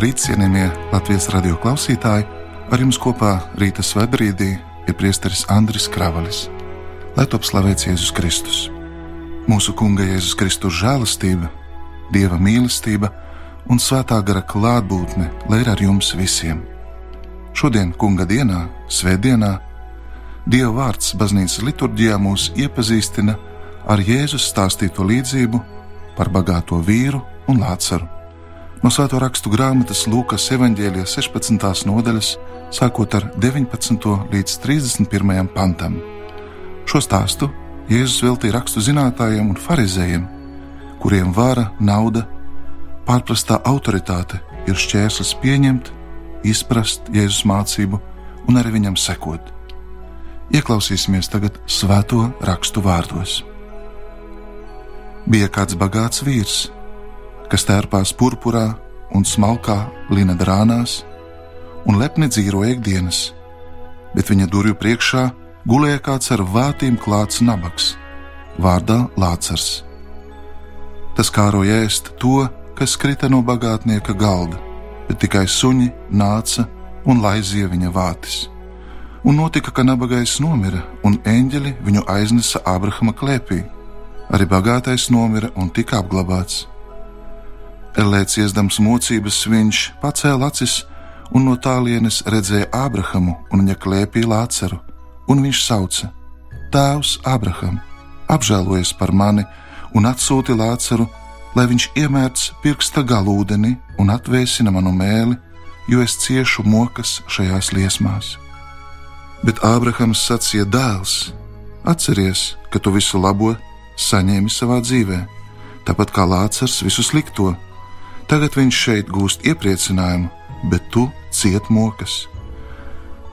Labrīt, cienījamie Latvijas radio klausītāji! Ar jums kopā rīta svētbrīdī ir priesteris Andris Kravalis. Lai top slavēts Jēzus Kristus! Mūsu Kunga Jēzus Kristus žēlastība, Dieva mīlestība un svētā gara klātbūtne, lai ir ar jums visiem! Šodien, Kunga dienā, Svētdienā, Dieva vārds baznīcas liturģijā mūs iepazīstina ar Jēzus stāstīto līdzību par bagāto vīru un lācaru No Svēto rakstu grāmatas Lūkas evanģēlijas 16. nodaļas, sākot ar 19. līdz 31. pantam. Šo stāstu Jēzus veltīja rakstu zinātājiem un farizējiem, kuriem vara, nauda, pārprastā autoritāte ir šķērslis pieņemt, izprast Jēzus mācību un arī viņam sekot. Ieklausīsimies tagad svēto rakstu vārdos. Bija kāds bagāts vīrs kas tērpās purpurā un smalkā lina drānās, un lepni dzīvo ikdienas, bet viņa durvju priekšā gulēja kāds ar vātīm klāts nabaks, vārdā Lācars. Tas kāroja ēst to, kas krita no bagātnieka galda, bet tikai suņi nāca un laizīja viņa vātis. Un notika, ka nabagais nomira, un eņģeļi viņu aiznesa Ābrahama klēpī. Arī bagātais nomira un tika apglabāts. Elēts iesdams mocības, viņš pacēla acis un no tālienes redzēja Ābrahamu un viņa klēpī Lāceru, un viņš sauca: Tēvs, Ābraham, apžēlojies par mani un atsūti Lāceru, lai viņš iemērts pirksta galūdeni un atvēsina manu mēli, jo es ciešu mokas šajās liesmās. Bet Ābrahams sacīja: Dēls, atceries, ka tu visu labo saņēmi savā dzīvē, tāpat kā Lācars visu slikto Tagad viņš šeit gūst iepriecinājumu, bet tu ciet mokas.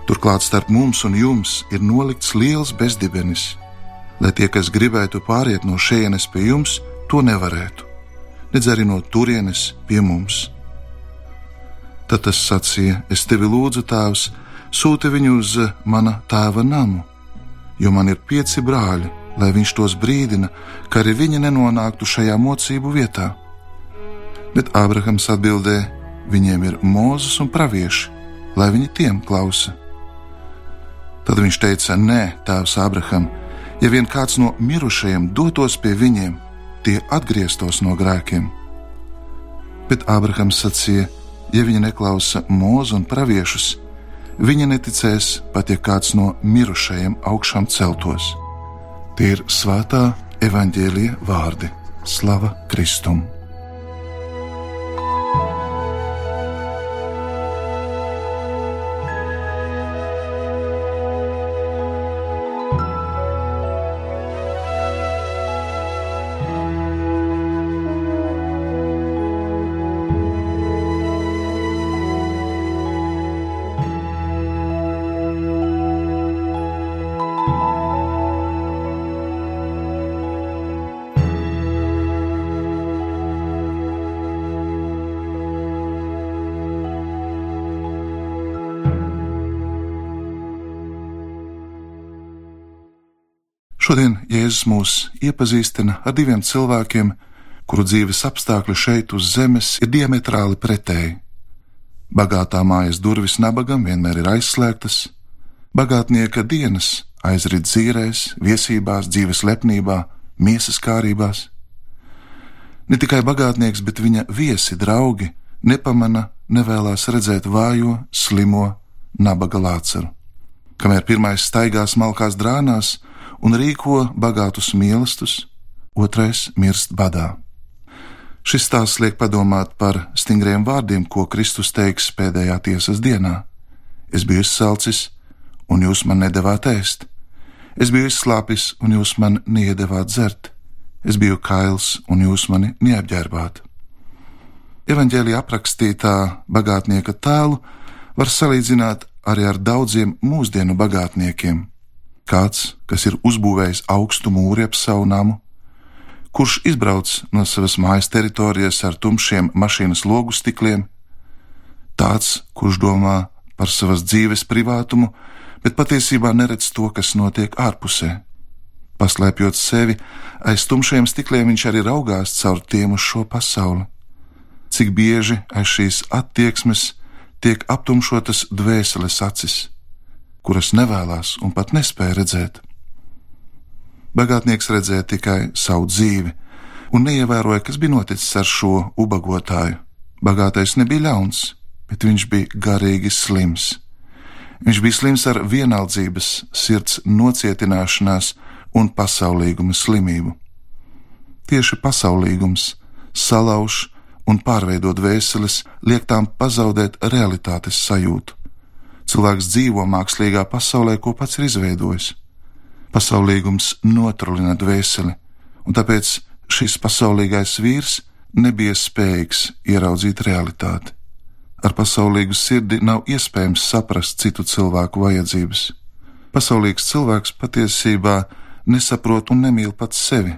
Turklāt starp mums un jums ir nolikts liels bezdibenis, lai tie, kas gribētu pāriet no šejienes pie jums, to nevarētu, nedz arī no turienes pie mums. Tad tas sacīja: Es tevi lūdzu, Tēvs, sūti viņu uz mana tēva namu, jo man ir pieci brāļi, lai viņš tos brīdina, ka arī viņi nenonāktu šajā mocību vietā bet Ābrahams atbildēja: Viņiem ir mūzis un pravieši, lai viņi tiem klausa. Tad viņš teica: Nē, tēvs Ābraham, ja vien kāds no mirušajiem dotos pie viņiem, tie atgrieztos no grēkiem. Bet Ābrahams sacīja: Ja viņi neklausa mūzu un praviešus, viņi neticēs pat ja kāds no mirušajiem augšām celtos. Tie ir svētā evaņģēlīja vārdi - Slava Kristum! Šodien Jēzus mūs iepazīstina ar diviem cilvēkiem, kuru dzīves apstākļi šeit uz zemes ir diametrāli pretēji. Bagātā mājas durvis nabagam vienmēr ir aizslēgtas, bagātnieka dienas aizrit zīrēs, viesībās, dzīves lepnībā, miesas kārībās. Ne tikai bagātnieks, bet viņa viesi, draugi, nepamana, nevēlas redzēt vājo, slimo, nabaga lācaru. Kamēr pirmais staigās malkās drānās, un rīko bagātus mīlestus, otrais mirst badā. Šis stāsts liek padomāt par stingriem vārdiem, ko Kristus teiks pēdējā tiesas dienā. Es biju izsalcis, un jūs man nedavāt ēst. Es biju izslāpis, un jūs man neiedavāt dzert. Es biju kails, un jūs mani neapģērbāt. Evanģēlijā aprakstītā bagātnieka tēlu var salīdzināt arī ar daudziem mūsdienu bagātniekiem kāds, kas ir uzbūvējis augstu mūri ap savu namu, kurš izbrauc no savas mājas teritorijas ar tumšiem mašīnas logu stikliem, tāds, kurš domā par savas dzīves privātumu, bet patiesībā neredz to, kas notiek ārpusē. Paslēpjot sevi aiz tumšiem stikliem, viņš arī raugās caur tiem uz šo pasauli. cik bieži aiz šīs attieksmes tiek aptumšotas dvēseles acis, kuras nevēlas un pat nespēja redzēt. Bagātnieks redzēja tikai savu dzīvi un neievēroja, kas bija noticis ar šo ubagotāju. Bagātais nebija ļauns, bet viņš bija garīgi slims. Viņš bija slims ar vienaldzības, sirds nocietināšanās un pasaulīguma slimību. Tieši pasaulīgums salauž un pārveidot vēseles, liek tām pazaudēt realitātes sajūtu. Cilvēks dzīvo mākslīgā pasaulē, ko pats ir izveidojis. Pasaulīgums notrulina dvēseli, un tāpēc šis pasaulīgais vīrs nebija spējīgs ieraudzīt realitāti. Ar pasaulīgu sirdi nav iespējams saprast citu cilvēku vajadzības. Pasaulīgs cilvēks patiesībā nesaprot un nemīl pats sevi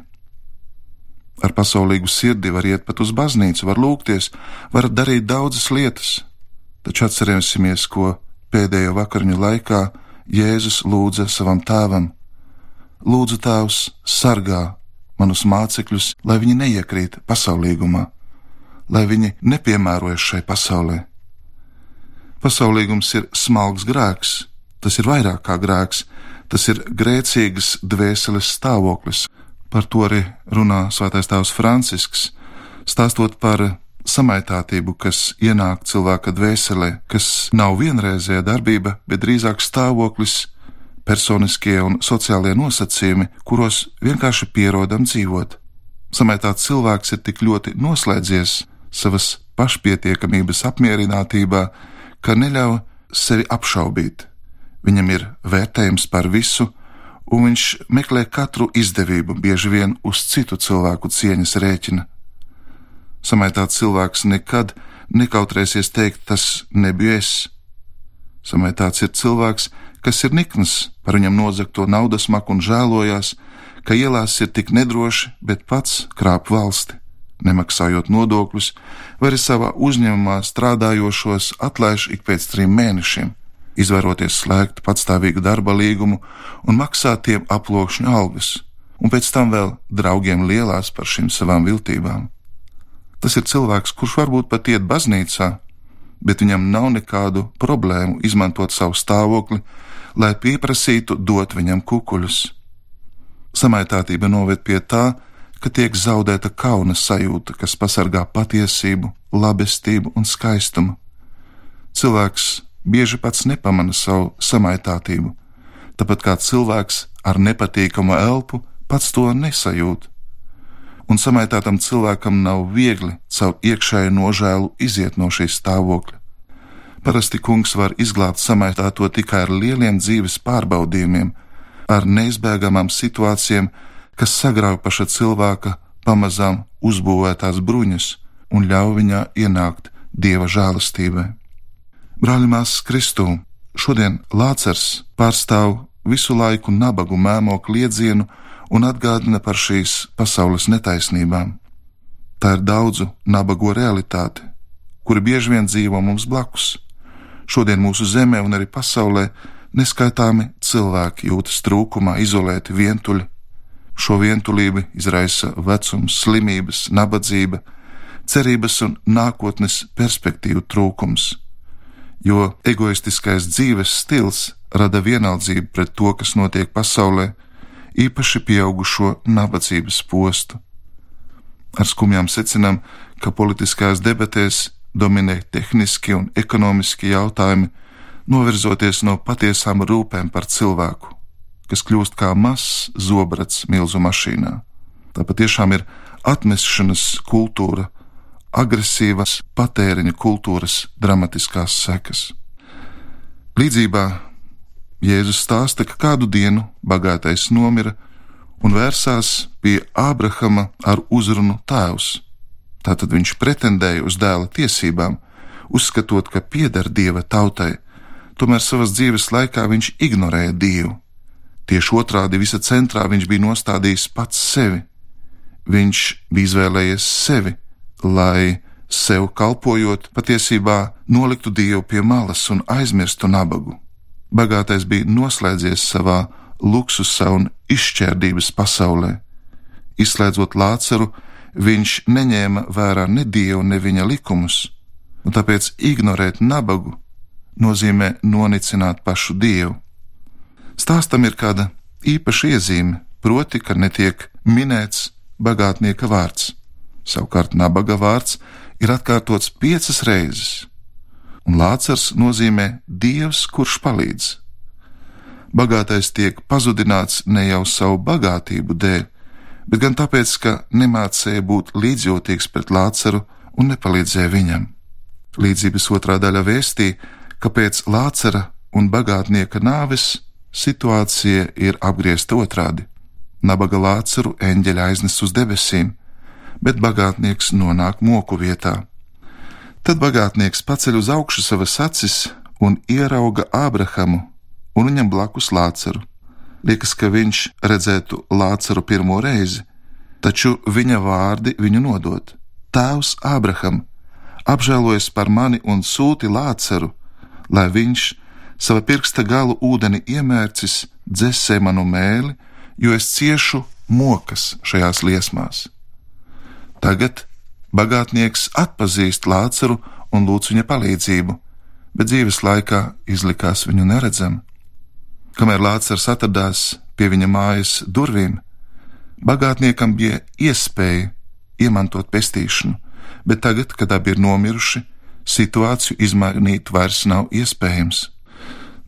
Ar pasaulīgu sirdi var iet pat uz baznīcu, var lūgties, var darīt daudzas lietas, taču atcerēsimies, ko pēdējo vakariņu laikā Jēzus lūdza savam tēvam: Lūdzu, Tēvs, sargā manus mācekļus, lai viņi neiekrīt pasaulīgumā, lai viņi nepiemērojas šai pasaulē. Pasaulīgums ir smalks grēks, tas ir vairāk kā grēks, tas ir grēcīgas dvēseles stāvoklis, Par to arī runā Svētais Tēvs Francisks, stāstot par samaitātību, kas ienāk cilvēka dvēselē, kas nav vienreizēja darbība, bet drīzāk stāvoklis, personiskie un sociālie nosacījumi, kuros vienkārši pierodam dzīvot. Samaitāts cilvēks ir tik ļoti noslēdzies savas pašpietiekamības apmierinātībā, ka neļauj sevi apšaubīt. Viņam ir vērtējums par visu, un viņš meklē katru izdevību, bieži vien uz citu cilvēku cieņas rēķina. Samaitāts cilvēks nekad nekautrēsies teikt, tas nebija es. Samaitāts ir cilvēks, kas ir nikns par viņam nozagto naudas maku un žēlojās, ka ielās ir tik nedroši, bet pats krāp valsti, nemaksājot nodokļus, vai arī savā uzņēmumā strādājošos atlaiž ik pēc trim mēnešiem izvēroties slēgt patstāvīgu darba līgumu un maksāt tiem aploksņu algas, un pēc tam vēl draugiem lielās par šīm savām viltībām. Tas ir cilvēks, kurš varbūt pat iet baznīcā, bet viņam nav nekādu problēmu izmantot savu stāvokli, lai pieprasītu dot viņam kukuļus. Samaitātība noved pie tā, ka tiek zaudēta kauna sajūta, kas pasargā patiesību, labestību un skaistumu. Cilvēks bieži pats nepamana savu samaitātību, tāpat kā cilvēks ar nepatīkamu elpu pats to nesajūt. Un samaitātam cilvēkam nav viegli caur iekšēju nožēlu iziet no šīs stāvokļa. Parasti kungs var izglābt samaitāto tikai ar lieliem dzīves pārbaudījumiem, ar neizbēgamām situācijām, kas sagrauj paša cilvēka pamazām uzbūvētās bruņas un ļauj viņā ienākt dieva žēlastībai. Brāļumās Kristū, šodien Lācers pārstāv visu laiku nabagu mēmo kliedzienu un atgādina par šīs pasaules netaisnībām. Tā ir daudzu nabago realitāte, kuri bieži vien dzīvo mums blakus. Šodien mūsu zemē un arī pasaulē neskaitāmi cilvēki jūtas trūkumā, izolēti, vientuļi. Šo vientulību izraisa vecums, slimības, nabadzība, cerības un nākotnes perspektīvu trūkums jo egoistiskais dzīves stils rada vienaldzību pret to, kas notiek pasaulē, īpaši pieaugušo nabadzības postu. Ar skumjām secinām, ka politiskās debatēs dominē tehniski un ekonomiski jautājumi, novirzoties no patiesām rūpēm par cilvēku, kas kļūst kā mazs zobrats milzu mašīnā. Tā patiešām ir atmešanas kultūra, agresīvas patēriņa kultūras dramatiskās sekas. Līdzībā Jēzus stāsta, ka kādu dienu bagātais nomira un vērsās pie Ābrahama ar uzrunu Tēvs. Tātad viņš pretendēja uz dēla tiesībām, uzskatot, ka pieder dieva tautai, tomēr savas dzīves laikā viņš ignorēja dievu. Tieši otrādi visa centrā viņš bija nostādījis pats sevi. Viņš bija izvēlējies sevi lai sev kalpojot, patiesībā noliktu dievu pie malas un aizmirstu nabagu. Bagātais bija noslēdzies savā luksusā un izšķērdības pasaulē. Izslēdzot Lāceru, viņš neņēma vērā ne dievu, ne viņa likumus, un tāpēc ignorēt nabagu nozīmē nonicināt pašu dievu. Stāstam ir kāda īpaša iezīme, proti, ka netiek minēts bagātnieka vārds. Savukārt nabaga vārds ir atkārtots piecas reizes, un Lācars nozīmē Dievs, kurš palīdz. Bagātais tiek pazudināts ne jau savu bagātību dēļ, bet gan tāpēc, ka nemācēja būt līdzjūtīgs pret Lācaru un nepalīdzēja viņam. Līdzības otrā daļa vēstīja, ka pēc Lācara un bagātnieka nāves situācija ir apgriezta otrādi. Nabaga Lācaru eņģeļa aiznes uz debesīm, bet bagātnieks nonāk moku vietā. Tad bagātnieks paceļ uz augšu savas acis un ierauga Ābrahamu un viņam blakus Lācaru. Liekas, ka viņš redzētu Lācaru pirmo reizi, taču viņa vārdi viņu nodod. Tēvs Ābraham, apžēlojies par mani un sūti Lācaru, lai viņš sava pirksta galu ūdeni iemērcis, dzēsē manu mēli, jo es ciešu mokas šajās liesmās. Tagad bagātnieks atpazīst Lācaru un lūdz viņa palīdzību, bet dzīves laikā izlikās viņu neredzam. Kamēr Lācars atradās pie viņa mājas durvīm, bagātniekam bija iespēja iemantot pestīšanu, bet tagad, kad abi ir nomiruši, situāciju izmainīt vairs nav iespējams.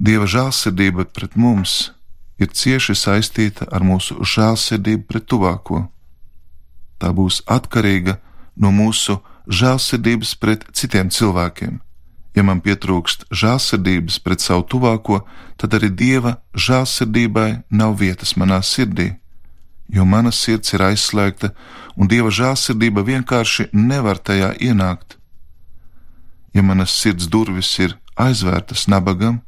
Dieva žēlsirdība pret mums ir cieši saistīta ar mūsu žēlsirdību pret tuvāko tā būs atkarīga no mūsu žēlsirdības pret citiem cilvēkiem. Ja man pietrūkst žēlsirdības pret savu tuvāko, tad arī dieva žēlsirdībai nav vietas manā sirdī, jo mana sirds ir aizslēgta, un dieva žēlsirdība vienkārši nevar tajā ienākt. Ja manas sirds durvis ir aizvērtas nabagam,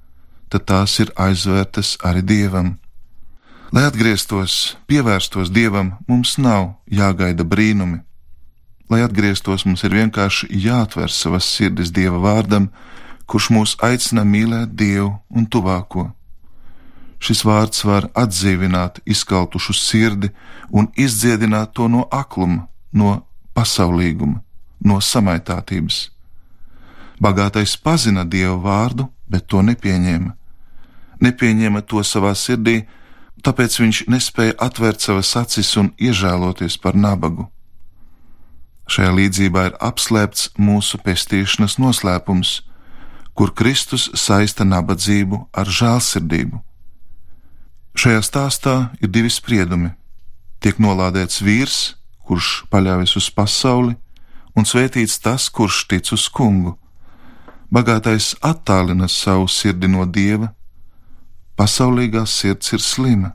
tad tās ir aizvērtas arī dievam. Lai atgrieztos, pievērstos dievam, mums nav jāgaida brīnumi. Lai atgrieztos, mums ir vienkārši jāatver savas sirdis dieva vārdam, kurš mūs aicina mīlēt dievu un tuvāko. Šis vārds var atdzīvināt izkaltušu sirdi un izdziedināt to no akluma, no pasaulīguma, no samaitātības. Bagātais pazina dievu vārdu, bet to nepieņēma. Nepieņēma to savā sirdī, tāpēc viņš nespēja atvērt savas acis un iežēloties par nabagu. Šajā līdzībā ir apslēpts mūsu pestīšanas noslēpums, kur Kristus saista nabadzību ar žēlsirdību. Šajā stāstā ir divi spriedumi. Tiek nolādēts vīrs, kurš paļaujas uz pasauli, un svētīts tas, kurš tic uz kungu. Bagātais attālina savu sirdi no dieva, pasaulīgā sirds ir slima.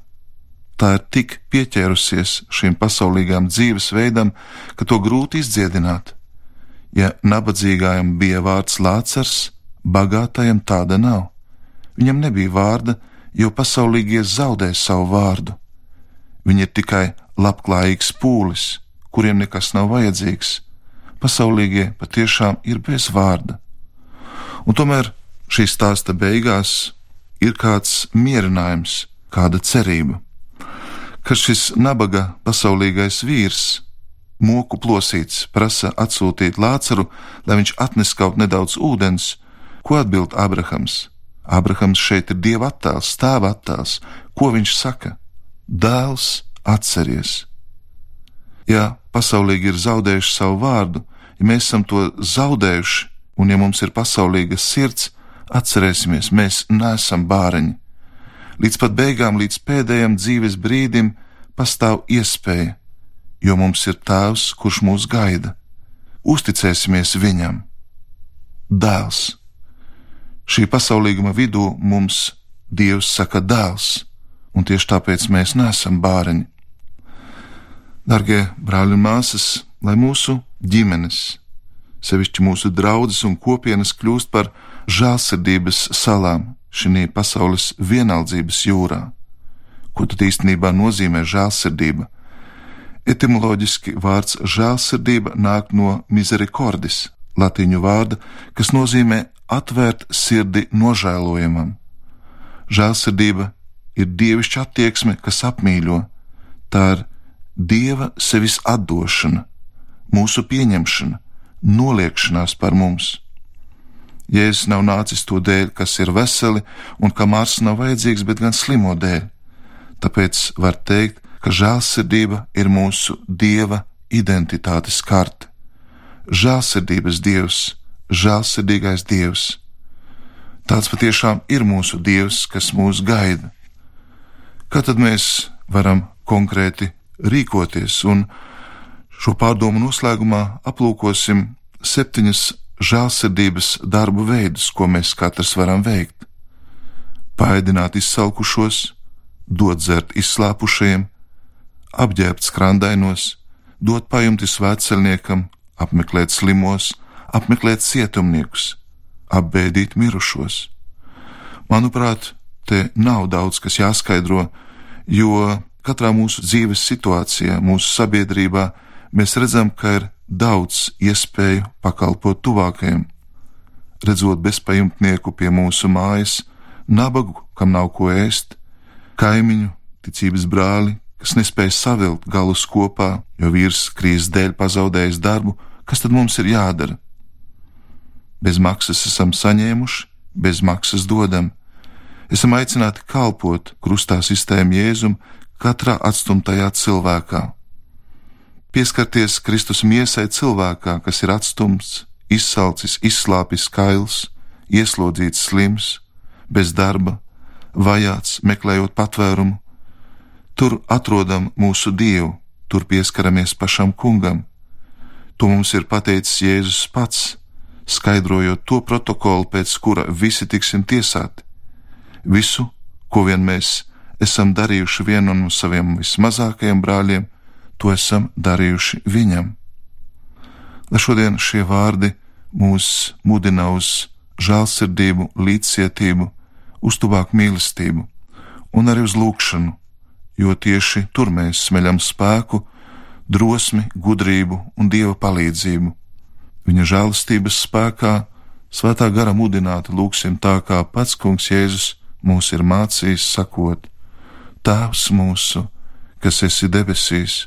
Tā ir tik pieķērusies šim pasaulīgām dzīvesveidam, ka to grūti izdziedināt. Ja nabadzīgajam bija vārds Lācars, bagātajam tāda nav. Viņam nebija vārda, jo pasaulīgie zaudē savu vārdu. Viņi ir tikai labklājīgs pūlis, kuriem nekas nav vajadzīgs. Pasaulīgie patiešām ir bez vārda. Un tomēr šī stāsta beigās ir kāds mierinājums, kāda cerība. Kad šis nabaga pasaulīgais vīrs, moku plosīts, prasa atsūtīt Lācaru, lai viņš atnes kaut nedaudz ūdens, ko atbild Abrahams? Abrahams šeit ir dieva attēls, stāva attēls. Ko viņš saka? Dēls, atceries! Ja pasaulīgi ir zaudējuši savu vārdu, ja mēs esam to zaudējuši, un ja mums ir pasaulīga sirds, Atcerēsimies, mēs neesam bāreņi. Līdz pat beigām, līdz pēdējam dzīves brīdim, pastāv iespēja, jo mums ir Tēvs, kurš mūs gaida. Uzticēsimies Viņam. Dēls. Šī pasaulīguma vidū mums Dievs saka dēls, un tieši tāpēc mēs neesam bāreņi. Darbie brāļi un māsas, lai mūsu ģimenes, sevišķi mūsu draudzes un kopienas kļūst par žēlsirdības salām šī pasaules vienaldzības jūrā. Ko tad īstenībā nozīmē žēlsirdība? Etimoloģiski vārds žēlsirdība nāk no misericordis, latīņu vārda, kas nozīmē atvērt sirdi nožēlojamam. Žēlsirdība ir dievišķa attieksme, kas apmīļo, tā ir dieva sevis atdošana, mūsu pieņemšana, noliekšanās par mums. Jēzus nav nācis to dēļ, kas ir veseli un kam ārsts nav vajadzīgs, bet gan slimo dēļ. Tāpēc var teikt, ka žēlsirdība ir mūsu dieva identitātes karte. Žēlsirdības dievs, žēlsirdīgais dievs. Tāds patiešām ir mūsu dievs, kas mūs gaida. Kā tad mēs varam konkrēti rīkoties, un šo pārdomu noslēgumā aplūkosim septiņas žēlsirdības darbu veidus, ko mēs katrs varam veikt. Paēdināt izsalkušos, dot dzert izslāpušajiem, apģērbt skrandainos, dot pajumti svētceļniekam, apmeklēt slimos, apmeklēt cietumniekus, apbēdīt mirušos. Manuprāt, te nav daudz kas jāskaidro, jo katrā mūsu dzīves situācijā, mūsu sabiedrībā, mēs redzam, ka ir daudz iespēju pakalpot tuvākajiem. Redzot bezpajumtnieku pie mūsu mājas, nabagu, kam nav ko ēst, kaimiņu, ticības brāli, kas nespēja savilkt galus kopā, jo vīrs krīzes dēļ pazaudējis darbu, kas tad mums ir jādara? Bez maksas esam saņēmuši, bez maksas dodam. Esam aicināti kalpot krustā sistēmu Jēzum katrā atstumtajā cilvēkā pieskarties Kristus miesai cilvēkā, kas ir atstumts, izsalcis, izslāpis kails, ieslodzīts slims, bez darba, vajāts, meklējot patvērumu. Tur atrodam mūsu Dievu, tur pieskaramies pašam kungam. To mums ir pateicis Jēzus pats, skaidrojot to protokolu, pēc kura visi tiksim tiesāti. Visu, ko vien mēs esam darījuši vienam no saviem vismazākajiem brāļiem, to esam darījuši viņam. Lai šodien šie vārdi mūs mudina uz žēlsirdību, līdzcietību, uz tuvāku mīlestību un arī uz lūgšanu, jo tieši tur mēs smeļam spēku, drosmi, gudrību un dieva palīdzību. Viņa žēlastības spēkā, svētā gara mudināti lūgsim tā, kā pats kungs Jēzus mūs ir mācījis, sakot: Tēvs mūsu, kas esi debesīs,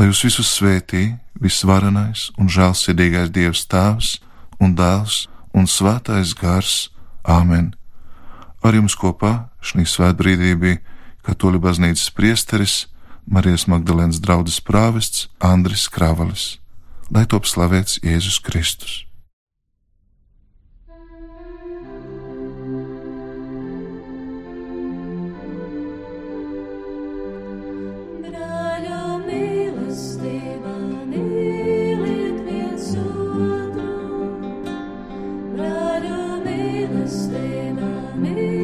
Lai jūs visus svētī visvarenais un žēlsirdīgais Dievs Tēvs un Dēls un Svētais Gars. Āmen! Ar jums kopā šī svētbrīdī bija Katoļu baznīcas priesteris Marijas Magdalēnas draugs prāvests Andris Kravalis, lai top slavēts Jēzus Kristus! Mīlestība, mīlestība.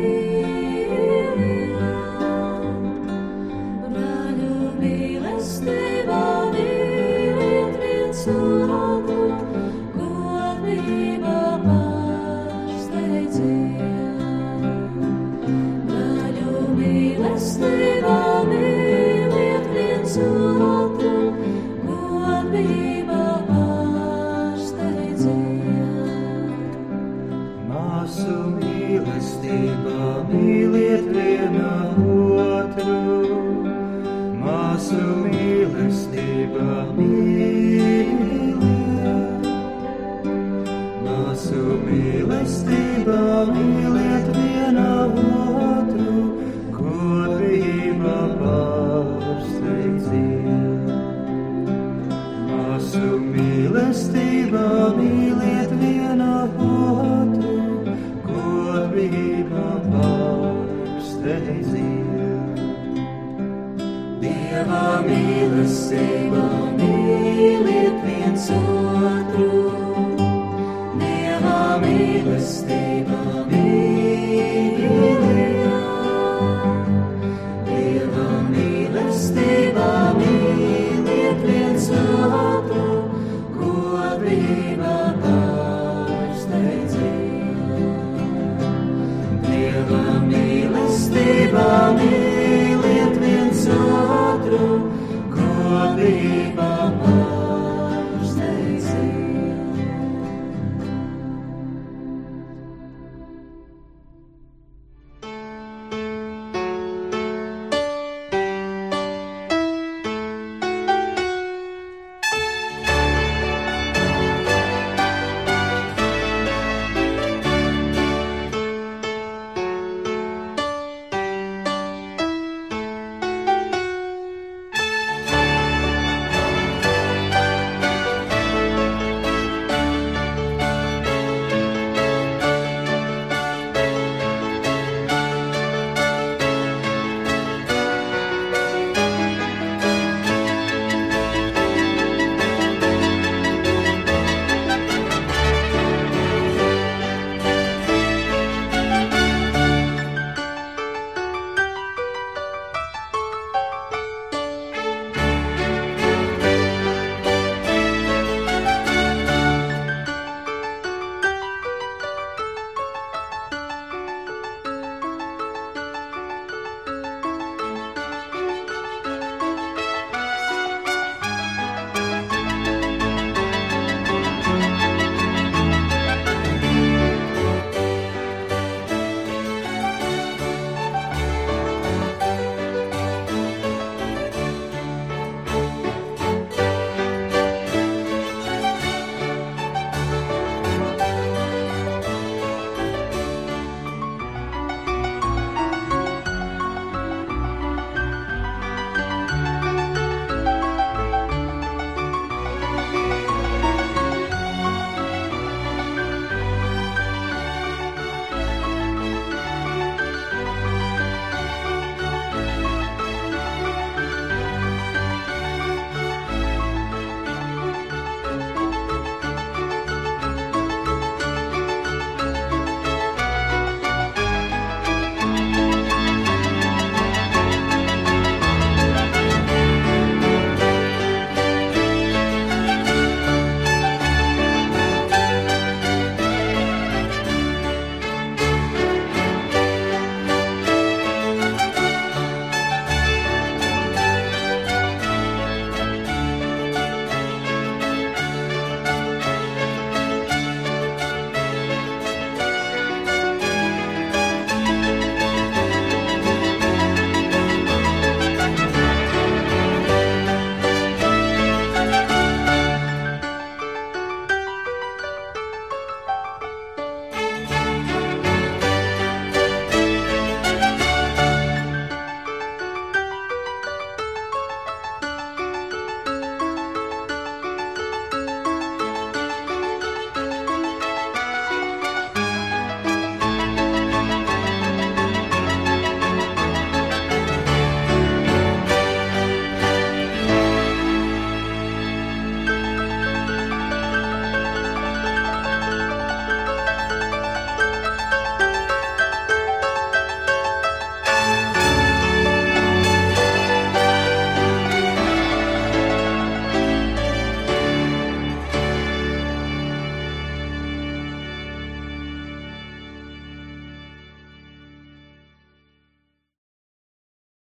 never meet.